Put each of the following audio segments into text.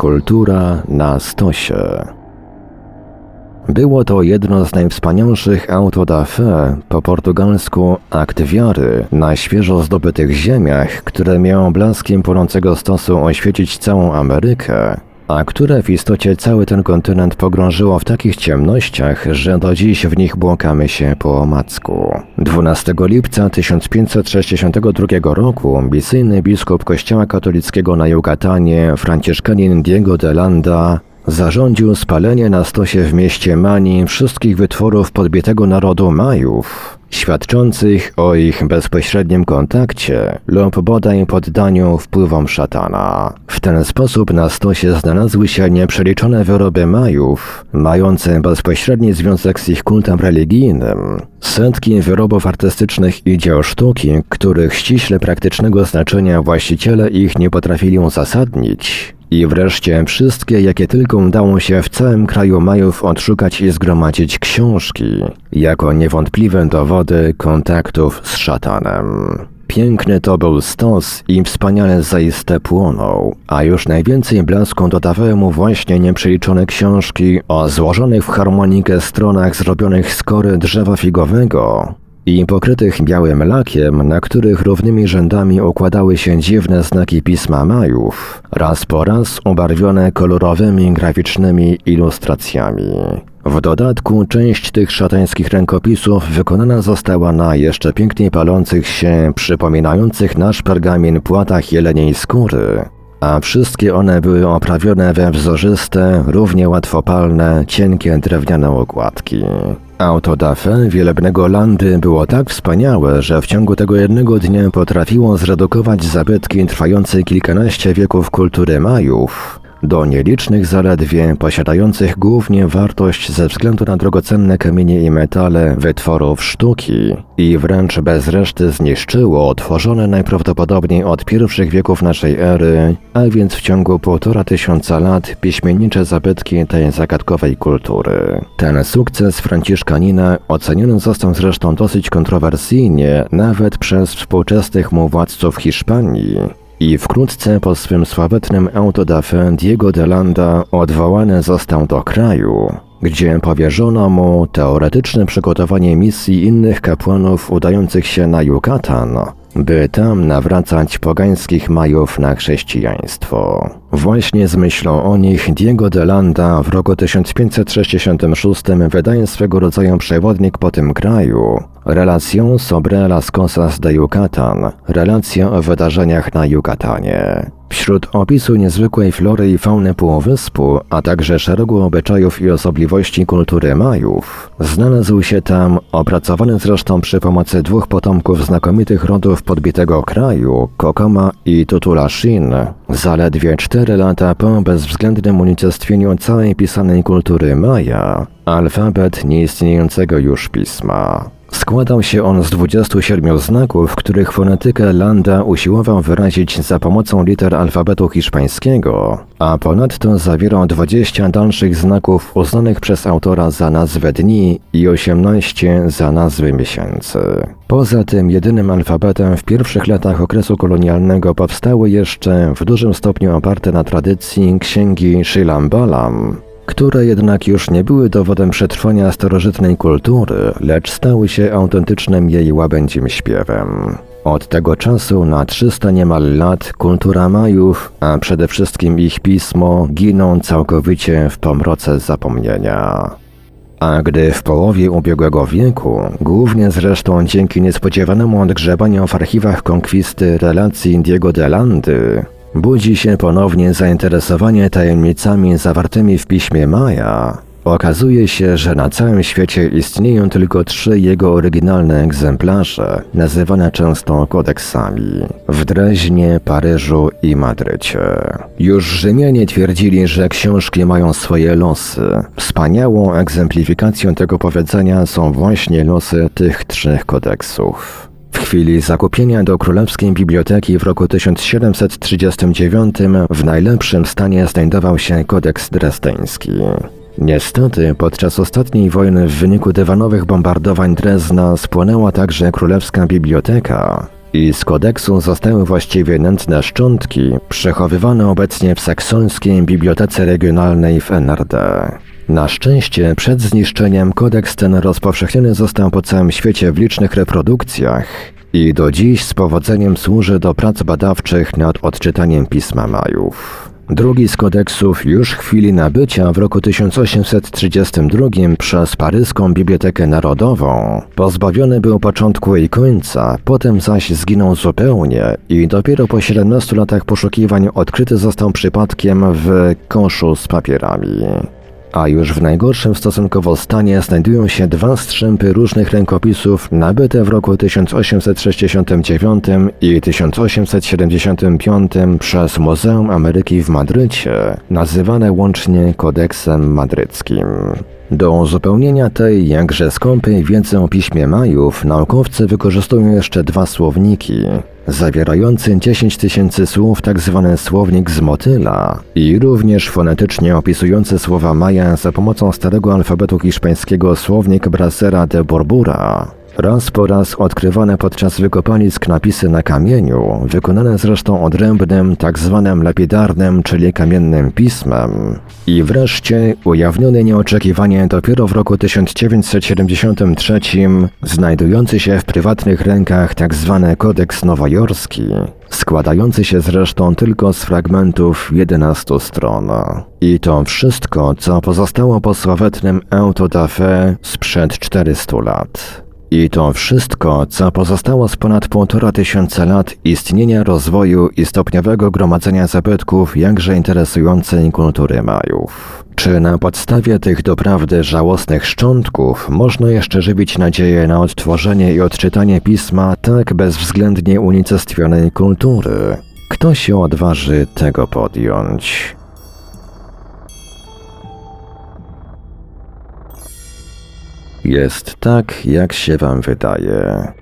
Kultura na stosie. Było to jedno z najwspanialszych auto da fe, po portugalsku akt wiary, na świeżo zdobytych ziemiach, które miało blaskiem płonącego stosu oświecić całą Amerykę, a które w istocie cały ten kontynent pogrążyło w takich ciemnościach, że do dziś w nich błąkamy się po omacku. 12 lipca 1562 roku misyjny biskup kościoła katolickiego na Yucatanie, franciszkanin Diego de Landa, zarządził spalenie na stosie w mieście Mani wszystkich wytworów podbitego narodu Majów, świadczących o ich bezpośrednim kontakcie lub bodaj poddaniu wpływom szatana. W ten sposób na stosie znalazły się nieprzeliczone wyroby Majów, mające bezpośredni związek z ich kultem religijnym, setki wyrobów artystycznych i dzieł sztuki, których ściśle praktycznego znaczenia właściciele ich nie potrafili uzasadnić, i wreszcie wszystkie, jakie tylko udało się w całym kraju Majów odszukać i zgromadzić książki, jako niewątpliwe dowody kontaktów z szatanem. Piękny to był stos i wspaniale zaiste płonął, a już najwięcej blasku dodawały mu właśnie nieprzeliczone książki o złożonych w harmonikę stronach zrobionych z kory drzewa figowego, i pokrytych białym lakiem, na których równymi rzędami układały się dziwne znaki pisma Majów, raz po raz ubarwione kolorowymi graficznymi ilustracjami. W dodatku część tych szatańskich rękopisów wykonana została na jeszcze piękniej palących się, przypominających nasz pergamin płatach jeleniej skóry, a wszystkie one były oprawione we wzorzyste, równie łatwopalne, cienkie drewniane okładki. Auto da fe wielebnego Landy było tak wspaniałe, że w ciągu tego jednego dnia potrafiło zredukować zabytki trwające kilkanaście wieków kultury Majów do nielicznych zaledwie posiadających głównie wartość ze względu na drogocenne kamienie i metale wytworów sztuki i wręcz bez reszty zniszczyło tworzone najprawdopodobniej od pierwszych wieków naszej ery, a więc w ciągu półtora tysiąca lat piśmiennicze zabytki tej zagadkowej kultury. Ten sukces Franciszkanina oceniony został zresztą dosyć kontrowersyjnie nawet przez współczesnych mu władców Hiszpanii, i wkrótce po swym sławetnym autodafé Diego de Landa odwołany został do kraju, gdzie powierzono mu teoretyczne przygotowanie misji innych kapłanów udających się na Yucatan, by tam nawracać pogańskich Majów na chrześcijaństwo. Właśnie z myślą o nich Diego de Landa w roku 1566 wydaje swego rodzaju przewodnik po tym kraju, Relacją sobre las cosas de Yucatan, relacja o wydarzeniach na Yucatanie. Wśród opisu niezwykłej flory i fauny półwyspu, a także szeregu obyczajów i osobliwości kultury Majów, znalazł się tam, opracowany zresztą przy pomocy dwóch potomków znakomitych rodów podbitego kraju, Kokoma i Tutulashin, zaledwie cztery lata po bezwzględnym unicestwieniu całej pisanej kultury Maja, alfabet nieistniejącego już pisma. Składał się on z 27 znaków, których fonetykę Landa usiłował wyrazić za pomocą liter alfabetu hiszpańskiego, a ponadto zawierał 20 dalszych znaków uznanych przez autora za nazwę dni i 18 za nazwy miesięcy. Poza tym jedynym alfabetem w pierwszych latach okresu kolonialnego powstały jeszcze w dużym stopniu oparte na tradycji księgi Shilambalam, które jednak już nie były dowodem przetrwania starożytnej kultury, lecz stały się autentycznym jej łabędzim śpiewem. Od tego czasu na 300 niemal lat kultura Majów, a przede wszystkim ich pismo, giną całkowicie w pomroce zapomnienia. A gdy w połowie ubiegłego wieku, głównie zresztą dzięki niespodziewanemu odgrzebaniu w archiwach konkwisty relacji Diego de Landy, Budzi się ponownie zainteresowanie tajemnicami zawartymi w piśmie Maja. Okazuje się, że na całym świecie istnieją tylko trzy jego oryginalne egzemplarze, nazywane często kodeksami w Dreźnie, Paryżu i Madrycie. Już Rzymianie twierdzili, że książki mają swoje losy. Wspaniałą egzemplifikacją tego powiedzenia są właśnie losy tych trzech kodeksów. W chwili zakupienia do Królewskiej Biblioteki w roku 1739 w najlepszym stanie znajdował się kodeks drezdeński. Niestety, podczas ostatniej wojny w wyniku dywanowych bombardowań Drezna spłonęła także Królewska Biblioteka i z kodeksu zostały właściwie nędzne szczątki, przechowywane obecnie w saksońskiej Bibliotece Regionalnej w NRD. Na szczęście przed zniszczeniem kodeks ten rozpowszechniony został po całym świecie w licznych reprodukcjach i do dziś z powodzeniem służy do prac badawczych nad odczytaniem Pisma Majów. Drugi z kodeksów już w chwili nabycia w roku 1832 przez paryską Bibliotekę Narodową pozbawiony był początku i końca, potem zaś zginął zupełnie i dopiero po 17 latach poszukiwań odkryty został przypadkiem w koszu z papierami a już w najgorszym stosunkowo stanie znajdują się dwa strzępy różnych rękopisów nabyte w roku 1869 i 1875 przez Muzeum Ameryki w Madrycie, nazywane łącznie Kodeksem Madryckim. Do uzupełnienia tej jakże skąpej wiedzy o piśmie Majów naukowcy wykorzystują jeszcze dwa słowniki, zawierający 10 tysięcy słów tzw. Tak słownik z motyla i również fonetycznie opisujący słowa Maja za pomocą starego alfabetu hiszpańskiego słownik Brasera de Borbura. Raz po raz odkrywane podczas wykopalisk napisy na kamieniu, wykonane zresztą odrębnym, tak zwanym lapidarnym, czyli kamiennym pismem. I wreszcie ujawniony nieoczekiwanie dopiero w roku 1973, znajdujący się w prywatnych rękach tak zwany kodeks nowojorski, składający się zresztą tylko z fragmentów 11 stron. I to wszystko, co pozostało po sławetnym Auto da sprzed 400 lat. I to wszystko, co pozostało z ponad półtora tysiąca lat istnienia, rozwoju i stopniowego gromadzenia zabytków jakże interesującej kultury Majów. Czy na podstawie tych doprawdy żałosnych szczątków można jeszcze żywić nadzieję na odtworzenie i odczytanie pisma tak bezwzględnie unicestwionej kultury? Kto się odważy tego podjąć? Jest tak, jak się wam wydaje.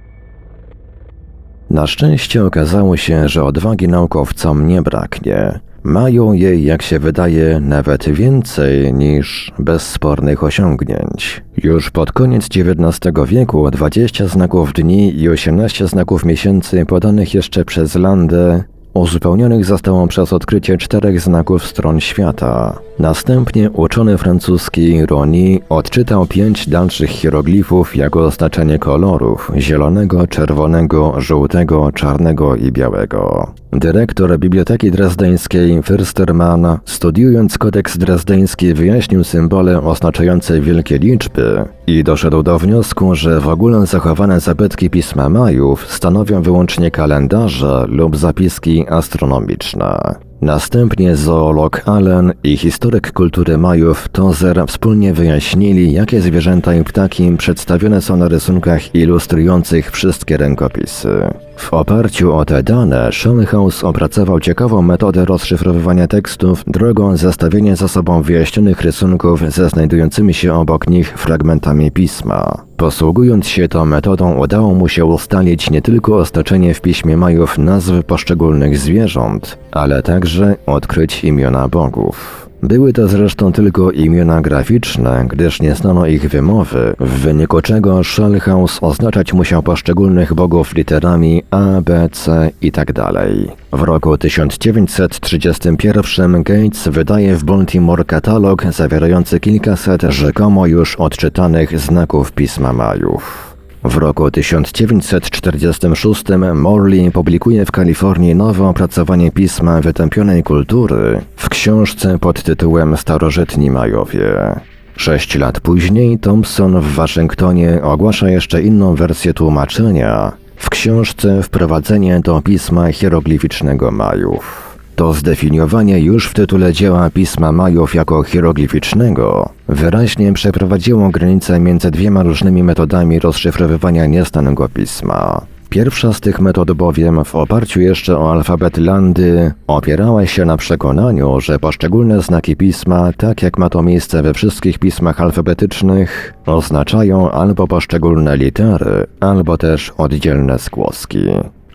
Na szczęście okazało się, że odwagi naukowcom nie braknie. Mają jej, jak się wydaje, nawet więcej niż bezspornych osiągnięć. Już pod koniec XIX wieku 20 znaków dni i 18 znaków miesięcy podanych jeszcze przez Landę uzupełnionych zostało przez odkrycie czterech znaków stron świata. Następnie uczony francuski Roni odczytał pięć dalszych hieroglifów jako oznaczenie kolorów zielonego, czerwonego, żółtego, czarnego i białego. Dyrektor Biblioteki Drezdeńskiej Fürstermann, studiując kodeks drezdeński, wyjaśnił symbole oznaczające wielkie liczby i doszedł do wniosku, że w ogóle zachowane zabytki Pisma Majów stanowią wyłącznie kalendarze lub zapiski astronomiczne. Następnie zoolog Allen i historyk kultury Majów Tozer wspólnie wyjaśnili, jakie zwierzęta i ptaki przedstawione są na rysunkach ilustrujących wszystkie rękopisy. W oparciu o te dane Schonhaus opracował ciekawą metodę rozszyfrowywania tekstów drogą zestawienia ze sobą wyjaśnionych rysunków ze znajdującymi się obok nich fragmentami pisma. Posługując się tą metodą udało mu się ustalić nie tylko ostoczenie w piśmie Majów nazw poszczególnych zwierząt, ale także odkryć imiona bogów. Były to zresztą tylko imiona graficzne, gdyż nie znano ich wymowy, w wyniku czego Schellhaus oznaczać musiał poszczególnych bogów literami A, B, C itd. Tak w roku 1931 Gates wydaje w Baltimore katalog zawierający kilkaset rzekomo już odczytanych znaków Pisma Majów. W roku 1946 Morley publikuje w Kalifornii nowe opracowanie pisma wytępionej kultury w książce pod tytułem Starożytni Majowie. Sześć lat później Thompson w Waszyngtonie ogłasza jeszcze inną wersję tłumaczenia w książce Wprowadzenie do pisma hieroglificznego Majów. to zdefiniowanie już w tytule dzieła Pisma Majów jako hieroglificznego wyraźnie przeprowadziło granicę między dwiema różnymi metodami rozszyfrowywania niestanego pisma. Pierwsza z tych metod bowiem, w oparciu jeszcze o alfabet Landy, opierała się na przekonaniu, że poszczególne znaki pisma, tak jak ma to miejsce we wszystkich pismach alfabetycznych, oznaczają albo poszczególne litery, albo też oddzielne skłoski.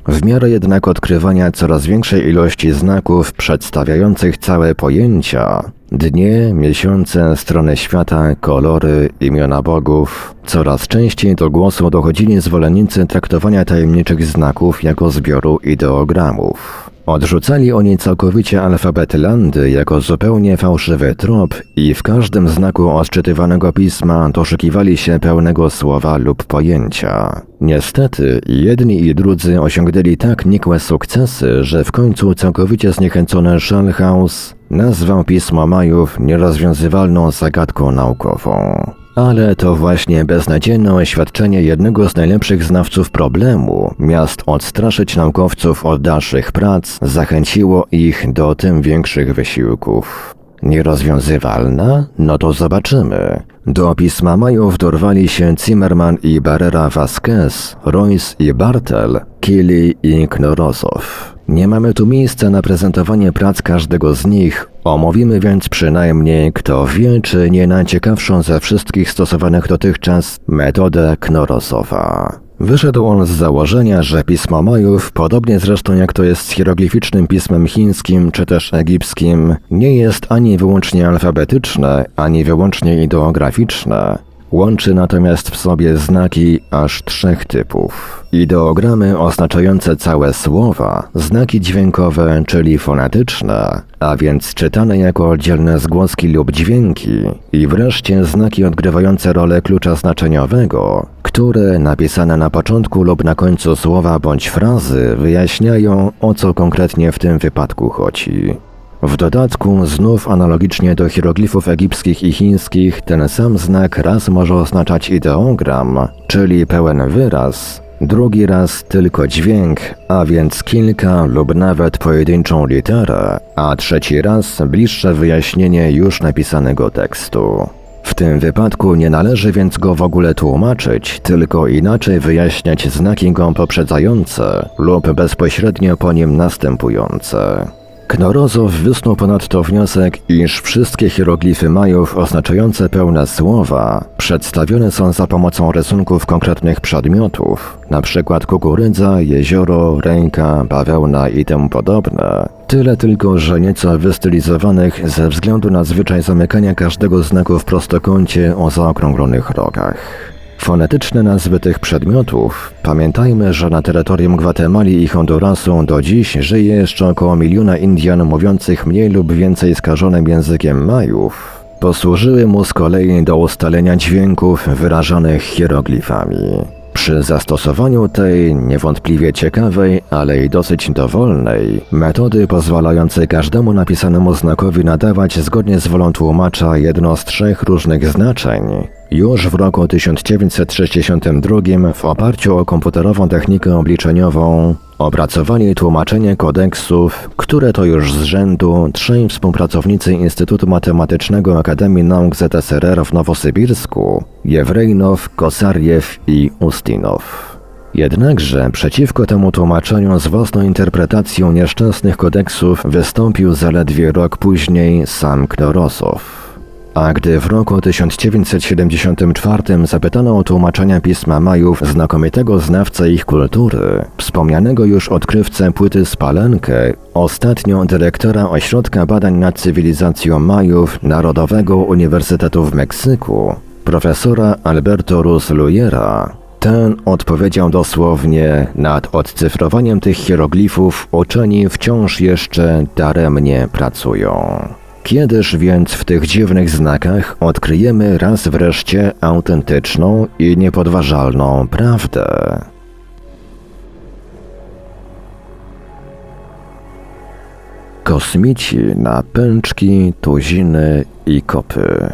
W miarę jednak odkrywania coraz większej ilości znaków przedstawiających całe pojęcia, dnie, miesiące, strony świata, kolory, imiona bogów, coraz częściej do głosu dochodzili zwolennicy traktowania tajemniczych znaków jako zbioru ideogramów. Odrzucali oni całkowicie alfabet Landy jako zupełnie fałszywy trop i w każdym znaku odczytywanego pisma doszukiwali się pełnego słowa lub pojęcia. Niestety, jedni i drudzy osiągnęli tak nikłe sukcesy, że w końcu całkowicie zniechęcony Schallhaus nazwał pismo Majów nierozwiązywalną zagadką naukową. Ale to właśnie beznadziejne oświadczenie jednego z najlepszych znawców problemu, miast odstraszyć naukowców od dalszych prac, zachęciło ich do tym większych wysiłków. Nierozwiązywalna? No to zobaczymy. Do pisma Majów dorwali się Zimmerman i Barrera Vasquez, Royce i Bartel, Kili i Knorosow. Nie mamy tu miejsca na prezentowanie prac każdego z nich, omówimy więc przynajmniej, kto wie, czy nie najciekawszą ze wszystkich stosowanych dotychczas metodę Knorosowa. Wyszedł on z założenia, że pismo Majów, podobnie zresztą jak to jest z hieroglificznym pismem chińskim czy też egipskim, nie jest ani wyłącznie alfabetyczne, ani wyłącznie ideograficzne. Łączy natomiast w sobie znaki aż trzech typów. Ideogramy oznaczające całe słowa, znaki dźwiękowe, czyli fonetyczne, a więc czytane jako oddzielne zgłoski lub dźwięki, i wreszcie znaki odgrywające rolę klucza znaczeniowego, które, napisane na początku lub na końcu słowa bądź frazy, wyjaśniają, o co konkretnie w tym wypadku chodzi. W dodatku, znów analogicznie do hieroglifów egipskich i chińskich, ten sam znak raz może oznaczać ideogram, czyli pełen wyraz, drugi raz tylko dźwięk, a więc kilka lub nawet pojedynczą literę, a trzeci raz bliższe wyjaśnienie już napisanego tekstu. W tym wypadku nie należy więc go w ogóle tłumaczyć, tylko inaczej wyjaśniać znaki go poprzedzające lub bezpośrednio po nim następujące. Knorozow wysnuł ponadto wniosek, iż wszystkie hieroglify Majów oznaczające pełne słowa przedstawione są za pomocą rysunków konkretnych przedmiotów, np. kukurydza, jezioro, ręka, bawełna i tym podobne. Tyle tylko, że nieco wystylizowanych ze względu na zwyczaj zamykania każdego znaku w prostokącie o zaokrąglonych rogach. Fonetyczne nazwy tych przedmiotów. Pamiętajmy, że na terytorium Gwatemali i Hondurasu do dziś żyje jeszcze około miliona Indian mówiących mniej lub więcej skażonym językiem Majów. Posłużyły mu z kolei do ustalenia dźwięków wyrażanych hieroglifami. Przy zastosowaniu tej niewątpliwie ciekawej, ale i dosyć dowolnej metody pozwalającej każdemu napisanemu znakowi nadawać zgodnie z wolą tłumacza jedno z trzech różnych znaczeń, już w roku 1962 w oparciu o komputerową technikę obliczeniową opracowali tłumaczenie kodeksów, które to już z rzędu trzej współpracownicy Instytutu Matematycznego Akademii Nauk ZSRR w Nowosybirsku, Jewrejnow, Kosariew i Ustinow. Jednakże przeciwko temu tłumaczeniu z własną interpretacją nieszczęsnych kodeksów wystąpił zaledwie rok później sam Knorosow. A gdy w roku 1974 zapytano o tłumaczenia pisma Majów znakomitego znawcę ich kultury, wspomnianego już odkrywcę płyty Spalenkę, ostatnio dyrektora Ośrodka Badań nad Cywilizacją Majów Narodowego Uniwersytetu w Meksyku, profesora Alberto Ruz Lujera, ten odpowiedział dosłownie, nad odcyfrowaniem tych hieroglifów uczeni wciąż jeszcze daremnie pracują. Kiedyż więc w tych dziwnych znakach odkryjemy raz wreszcie autentyczną i niepodważalną prawdę? Kosmici na pęczki, tuziny i kopy.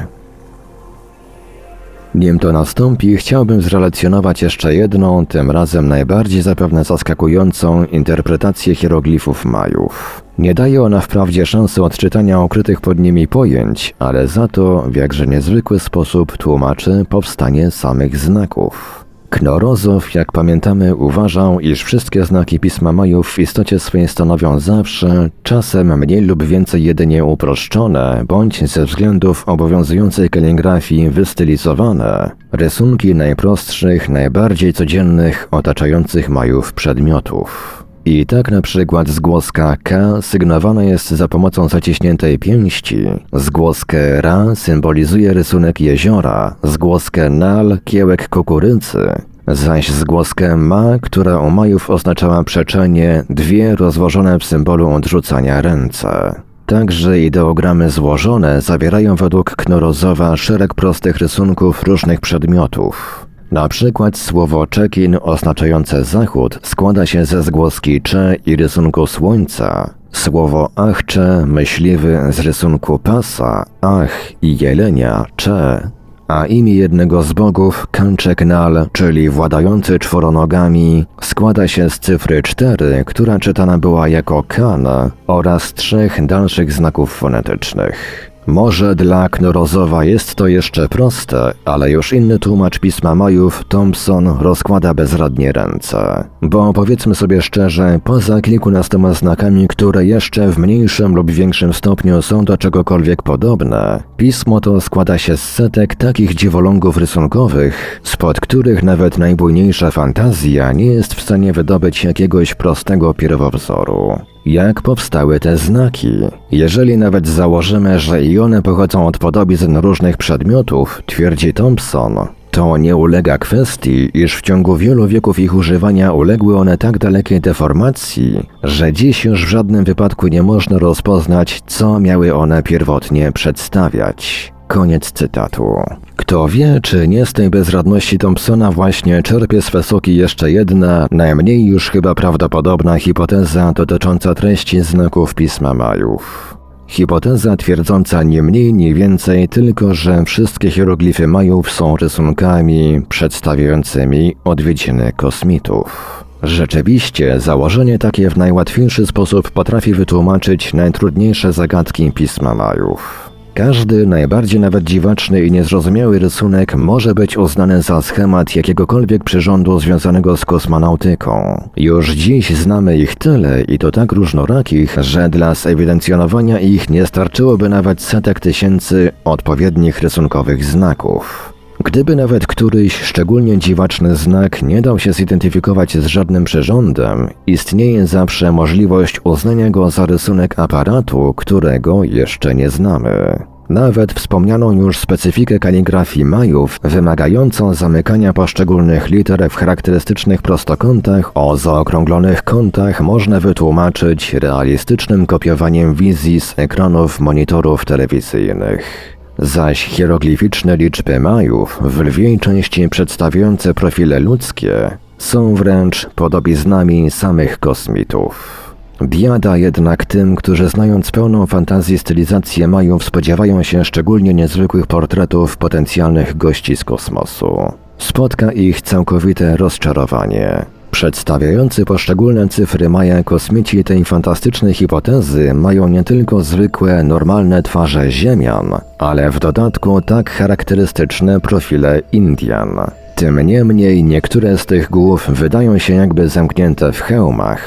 Nim to nastąpi, chciałbym zrelacjonować jeszcze jedną, tym razem najbardziej zapewne zaskakującą interpretację hieroglifów Majów. Nie daje ona wprawdzie szansy odczytania ukrytych pod nimi pojęć, ale za to w jakże niezwykły sposób tłumaczy powstanie samych znaków. Knorozow, jak pamiętamy, uważał, iż wszystkie znaki Pisma Majów w istocie swojej stanowią zawsze, czasem mniej lub więcej jedynie uproszczone, bądź ze względów obowiązującej kaligrafii wystylizowane, rysunki najprostszych, najbardziej codziennych, otaczających Majów przedmiotów. I tak na przykład zgłoska K sygnowana jest za pomocą zaciśniętej pięści, zgłoskę Ra symbolizuje rysunek jeziora, zgłoskę Nal kiełek kukurydzy, zaś zgłoskę Ma, która u Majów oznaczała przeczenie, dwie rozłożone w symbolu odrzucania ręce. Także ideogramy złożone zawierają według Knorozowa szereg prostych rysunków różnych przedmiotów. Na przykład słowo Czekin oznaczające zachód składa się ze zgłoski cze i rysunku słońca. Słowo achcze myśliwy z rysunku pasa, ach i jelenia cze. A imię jednego z bogów, Kanczeknal, czyli władający czworonogami, składa się z cyfry 4, która czytana była jako kan, oraz trzech dalszych znaków fonetycznych. Może dla Knorozowa jest to jeszcze proste, ale już inny tłumacz pisma Majów, Thompson, rozkłada bezradnie ręce. Bo powiedzmy sobie szczerze, poza kilkunastoma znakami, które jeszcze w mniejszym lub większym stopniu są do czegokolwiek podobne, pismo to składa się z setek takich dziwolągów rysunkowych, spod których nawet najbujniejsza fantazja nie jest w stanie wydobyć jakiegoś prostego pierwowzoru. Jak powstały te znaki? Jeżeli nawet założymy, że i one pochodzą od podobizn różnych przedmiotów, twierdzi Thompson, to nie ulega kwestii, iż w ciągu wielu wieków ich używania uległy one tak dalekiej deformacji, że dziś już w żadnym wypadku nie można rozpoznać, co miały one pierwotnie przedstawiać. Koniec cytatu. Kto wie, czy nie z tej bezradności Thompsona właśnie czerpie swe soki jeszcze jedna, najmniej już chyba prawdopodobna hipoteza dotycząca treści znaków Pisma Majów. Hipoteza twierdząca nie mniej, nie więcej, tylko że wszystkie hieroglify Majów są rysunkami przedstawiającymi odwiedziny kosmitów. Rzeczywiście, założenie takie w najłatwiejszy sposób potrafi wytłumaczyć najtrudniejsze zagadki Pisma Majów. Każdy, najbardziej nawet dziwaczny i niezrozumiały rysunek może być uznany za schemat jakiegokolwiek przyrządu związanego z kosmonautyką. Już dziś znamy ich tyle i to tak różnorakich, że dla zewidencjonowania ich nie starczyłoby nawet setek tysięcy odpowiednich rysunkowych znaków. Gdyby nawet któryś szczególnie dziwaczny znak nie dał się zidentyfikować z żadnym przyrządem, istnieje zawsze możliwość uznania go za rysunek aparatu, którego jeszcze nie znamy. Nawet wspomnianą już specyfikę kaligrafii Majów, wymagającą zamykania poszczególnych liter w charakterystycznych prostokątach o zaokrąglonych kątach, można wytłumaczyć realistycznym kopiowaniem wizji z ekranów monitorów telewizyjnych zaś hieroglificzne liczby Majów w lwiej części przedstawiające profile ludzkie są wręcz podobiznami samych kosmitów. Biada jednak tym, którzy znając pełną fantazji stylizację Majów spodziewają się szczególnie niezwykłych portretów potencjalnych gości z kosmosu. Spotka ich całkowite rozczarowanie. Przedstawiający poszczególne cyfry Maja kosmici tej fantastycznej hipotezy mają nie tylko zwykłe, normalne twarze Ziemian, ale w dodatku tak charakterystyczne profile Indian. Tym niemniej niektóre z tych głów wydają się jakby zamknięte w hełmach.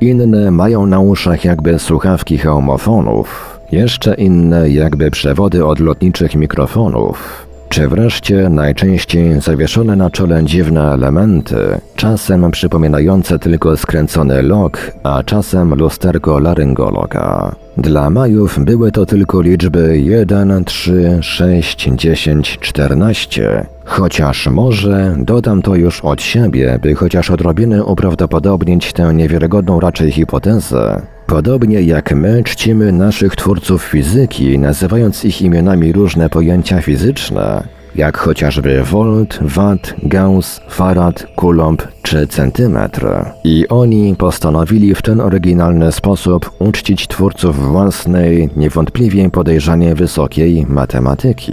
Inne mają na uszach jakby słuchawki hełmofonów, jeszcze inne jakby przewody od lotniczych mikrofonów czy wreszcie najczęściej zawieszone na czole dziwne elementy, czasem przypominające tylko skręcony lok, a czasem lusterko laryngologa. Dla Majów były to tylko liczby 1, 3, 6, 10, 14, chociaż może dodam to już od siebie, by chociaż odrobinę uprawdopodobnić tę niewiarygodną raczej hipotezę. Podobnie jak my czcimy naszych twórców fizyki, nazywając ich imionami różne pojęcia fizyczne, jak chociażby volt, watt, gauss, farad, coulomb czy centymetr. I oni postanowili w ten oryginalny sposób uczcić twórców własnej, niewątpliwie podejrzanie wysokiej matematyki.